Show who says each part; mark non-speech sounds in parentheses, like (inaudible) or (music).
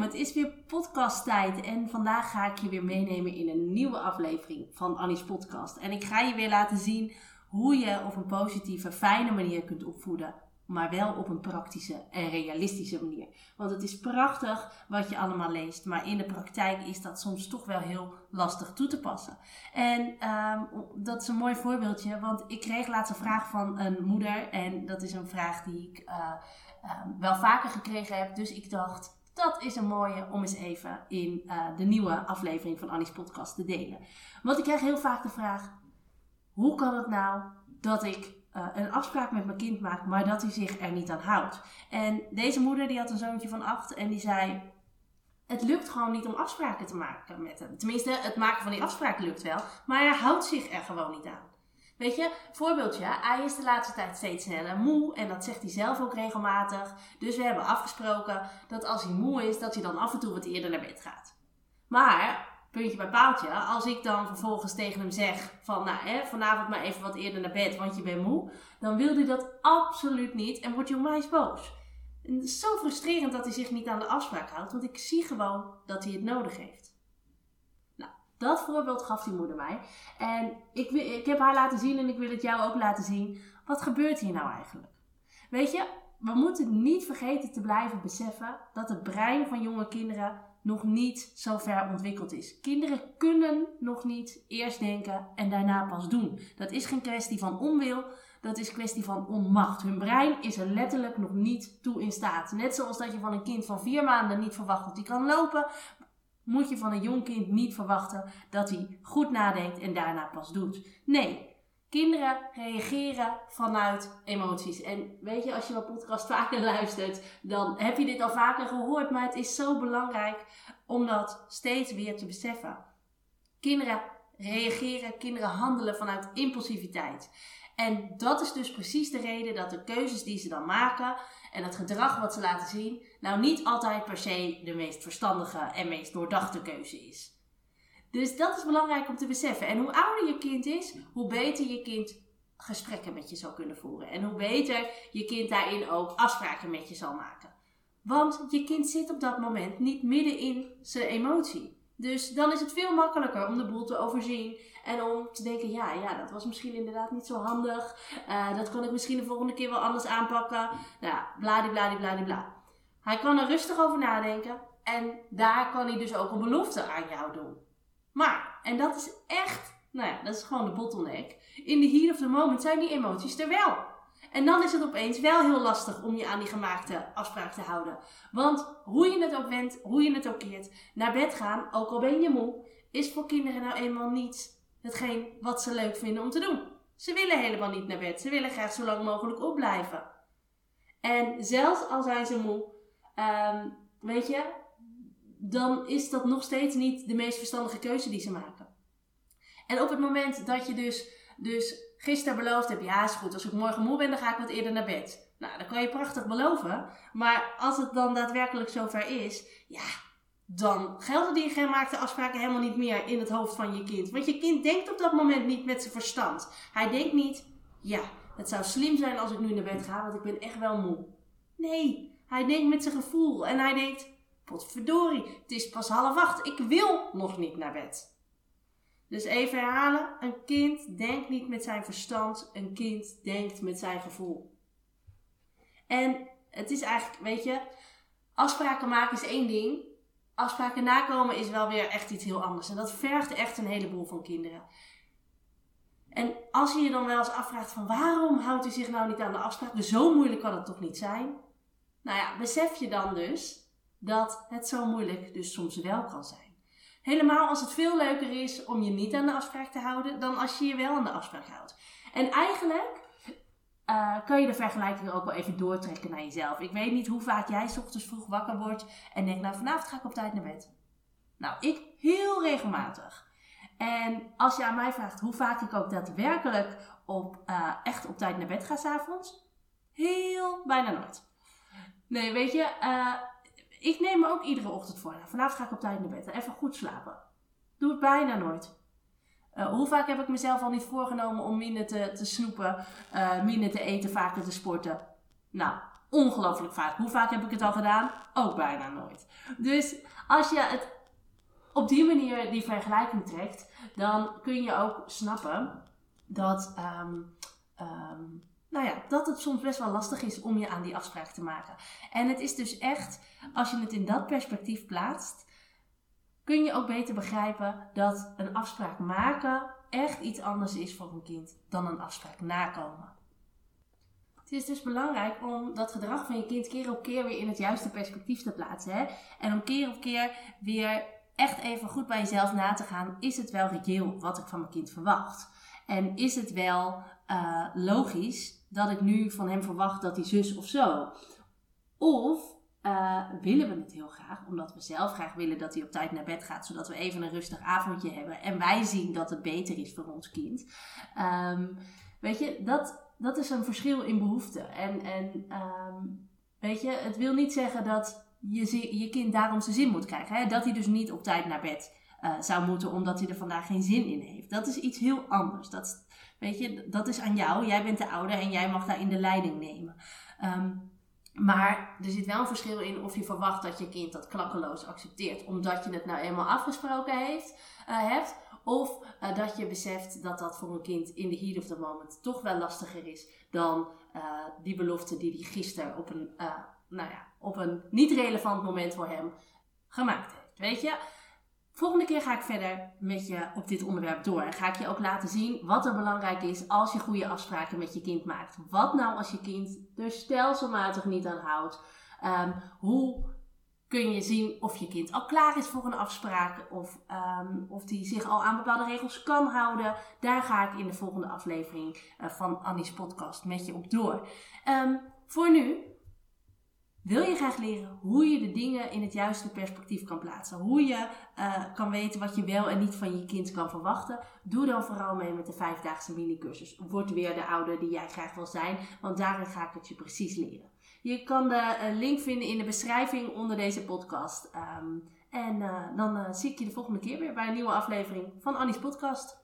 Speaker 1: Het is weer podcasttijd en vandaag ga ik je weer meenemen in een nieuwe aflevering van Annie's podcast. En ik ga je weer laten zien hoe je op een positieve, fijne manier kunt opvoeden, maar wel op een praktische en realistische manier. Want het is prachtig wat je allemaal leest, maar in de praktijk is dat soms toch wel heel lastig toe te passen. En ehm, dat is een mooi voorbeeldje, want ik kreeg laatst een vraag van een moeder en dat is een vraag die ik... Uh, Ehm, wel vaker gekregen heb. Dus ik dacht, dat is een mooie om eens even in uh, de nieuwe aflevering van Annie's podcast te delen. Want ik krijg heel vaak de vraag: hoe kan het nou dat ik uh, een afspraak met mijn kind maak, maar dat hij zich er niet aan houdt? En deze moeder die had een zoontje van acht en die zei: het lukt gewoon niet om afspraken te maken met hem. Tenminste, het maken van die afspraak lukt wel, maar hij houdt zich er gewoon niet aan. Weet je, voorbeeldje, hij is de laatste tijd steeds sneller moe en dat zegt hij zelf ook regelmatig. Dus we hebben afgesproken dat als hij moe is, dat hij dan af en toe wat eerder naar bed gaat. Maar, puntje bij paaltje, als ik dan vervolgens tegen hem zeg van, nou hè, vanavond maar even wat eerder naar bed, want je bent moe, dan wil hij dat absoluut niet en wordt hij onwijs boos. En het is zo frustrerend dat hij zich niet aan de afspraak houdt, want ik zie gewoon dat hij het nodig heeft. Dat voorbeeld gaf die moeder mij. En ik, ik heb haar laten zien en ik wil het jou ook laten zien. Wat gebeurt hier nou eigenlijk? Weet je, we moeten niet vergeten te blijven beseffen dat het brein van jonge kinderen nog niet zo ver ontwikkeld is. Kinderen kunnen nog niet eerst denken en daarna pas doen. Dat is geen kwestie van onwil, dat is kwestie van onmacht. Hun brein is er letterlijk nog niet toe in staat. Net zoals dat je van een kind van vier maanden niet verwacht dat hij kan lopen, moet je van een jong kind niet verwachten dat hij goed nadenkt en daarna pas doet. Nee, kinderen reageren vanuit emoties. En weet je, als je mijn podcast vaker (laughs) luistert, dan heb je dit al vaker gehoord. Maar het is zo belangrijk om dat steeds weer te beseffen. Kinderen reageren, kinderen handelen vanuit impulsiviteit. En dat is dus precies de reden dat de keuzes die ze dan maken en het gedrag wat ze laten zien, nou niet altijd per se de meest verstandige en meest doordachte keuze is. Dus dat is belangrijk om te beseffen. En hoe ouder je kind is, hoe beter je kind gesprekken met je zal kunnen voeren. En hoe beter je kind daarin ook afspraken met je zal maken. Want je kind zit op dat moment niet midden in zijn emotie. Dus dan is het veel makkelijker om de boel te overzien. En om te denken, ja, ja dat was misschien inderdaad niet zo handig. Uh, dat kan ik misschien de volgende keer wel anders aanpakken. Nou, bladibladibladibla. Hij kan er rustig over nadenken. En daar kan hij dus ook een belofte aan jou doen. Maar, en dat is echt, nou ja, dat is gewoon de bottleneck. In de heat of the moment zijn die emoties er wel. En dan is het opeens wel heel lastig om je aan die gemaakte afspraak te houden. Want hoe je het ook wendt, hoe je het ook keert, naar bed gaan, ook al ben je moe, is voor kinderen nou eenmaal niet hetgeen wat ze leuk vinden om te doen. Ze willen helemaal niet naar bed. Ze willen graag zo lang mogelijk opblijven. En zelfs al zijn ze moe, um, weet je, dan is dat nog steeds niet de meest verstandige keuze die ze maken. En op het moment dat je dus, dus gisteren beloofd hebt, ja is goed, als ik morgen moe ben, dan ga ik wat eerder naar bed. Nou, dat kan je prachtig beloven. Maar als het dan daadwerkelijk zover is, ja, dan gelden die gemaakte afspraken helemaal niet meer in het hoofd van je kind. Want je kind denkt op dat moment niet met zijn verstand. Hij denkt niet, ja, het zou slim zijn als ik nu naar bed ga, want ik ben echt wel moe. Nee, hij denkt met zijn gevoel en hij denkt, potverdorie, het is pas half acht, ik wil nog niet naar bed. Dus even herhalen, een kind denkt niet met zijn verstand, een kind denkt met zijn gevoel. En het is eigenlijk, weet je, afspraken maken is één ding, afspraken nakomen is wel weer echt iets heel anders. En dat vergt echt een heleboel van kinderen. En als je je dan wel eens afvraagt van waarom houdt hij zich nou niet aan de afspraak? Dus zo moeilijk kan het toch niet zijn? Nou ja, besef je dan dus dat het zo moeilijk dus soms wel kan zijn. Helemaal als het veel leuker is om je niet aan de afspraak te houden dan als je je wel aan de afspraak houdt. En eigenlijk uh, kan je de vergelijking ook wel even doortrekken naar jezelf. Ik weet niet hoe vaak jij s ochtends vroeg wakker wordt en denkt, nou vanavond ga ik op tijd naar bed. Nou, ik heel regelmatig. En als je aan mij vraagt hoe vaak ik ook daadwerkelijk op, uh, echt op tijd naar bed ga s'avonds, heel bijna nooit. Nee, weet je, uh, ik neem me ook iedere ochtend voor. Nou, vanavond ga ik op tijd naar bed. Even goed slapen. Doe het bijna nooit. Uh, hoe vaak heb ik mezelf al niet voorgenomen om minder te, te snoepen, uh, minder te eten, vaker te sporten? Nou, ongelooflijk vaak. Hoe vaak heb ik het al gedaan? Ook bijna nooit. Dus als je het op die manier die vergelijking trekt, dan kun je ook snappen dat, um, um, nou ja, dat het soms best wel lastig is om je aan die afspraak te maken. En het is dus echt, als je het in dat perspectief plaatst, kun je ook beter begrijpen dat een afspraak maken echt iets anders is voor een kind dan een afspraak nakomen. Het is dus belangrijk om dat gedrag van je kind keer op keer weer in het juiste perspectief te plaatsen. Hè? En om keer op keer weer echt even goed bij jezelf na te gaan. Is het wel reëel wat ik van mijn kind verwacht? En is het wel uh, logisch dat ik nu van hem verwacht dat hij zus of zo? Of uh, willen we het heel graag, omdat we zelf graag willen dat hij op tijd naar bed gaat, zodat we even een rustig avondje hebben en wij zien dat het beter is voor ons kind. Um, weet je, dat, dat is een verschil in behoeften. En, en um, weet je, het wil niet zeggen dat je, je kind daarom zijn zin moet krijgen. Hè? Dat hij dus niet op tijd naar bed uh, zou moeten omdat hij er vandaag geen zin in heeft. Dat is iets heel anders. Dat, weet je, dat is aan jou. Jij bent de ouder en jij mag daarin de leiding nemen. Um, maar er zit wel een verschil in of je verwacht dat je kind dat klakkeloos accepteert, omdat je het nou eenmaal afgesproken heeft, uh, hebt. Of uh, dat je beseft dat dat voor een kind in de heat of the moment toch wel lastiger is dan die belofte die hij gisteren op een, nou ja, op een niet relevant moment voor hem gemaakt heeft. Weet je? Volgende keer ga ik verder met je op dit onderwerp door. En ga ik je ook laten zien wat er belangrijk is als je goede afspraken met je kind maakt. Wat nou als je kind er stelselmatig niet aan houdt? Um, hoe kun je zien of je kind al klaar is voor een afspraak of um, of die zich al aan bepaalde regels kan houden. Daar ga ik in de volgende aflevering uh, van Annie's podcast met je op door. Um, voor nu wil je graag leren hoe je de dingen in het juiste perspectief kan plaatsen? Hoe je uh, kan weten wat je wel en niet van je kind kan verwachten? Doe dan vooral mee met de vijfdaagse minicursus. Word weer de ouder die jij graag wil zijn, want daarin ga ik het je precies leren. Je kan de uh, link vinden in de beschrijving onder deze podcast. Um, en uh, dan zie ik je de volgende keer weer bij een nieuwe aflevering van Annie's podcast.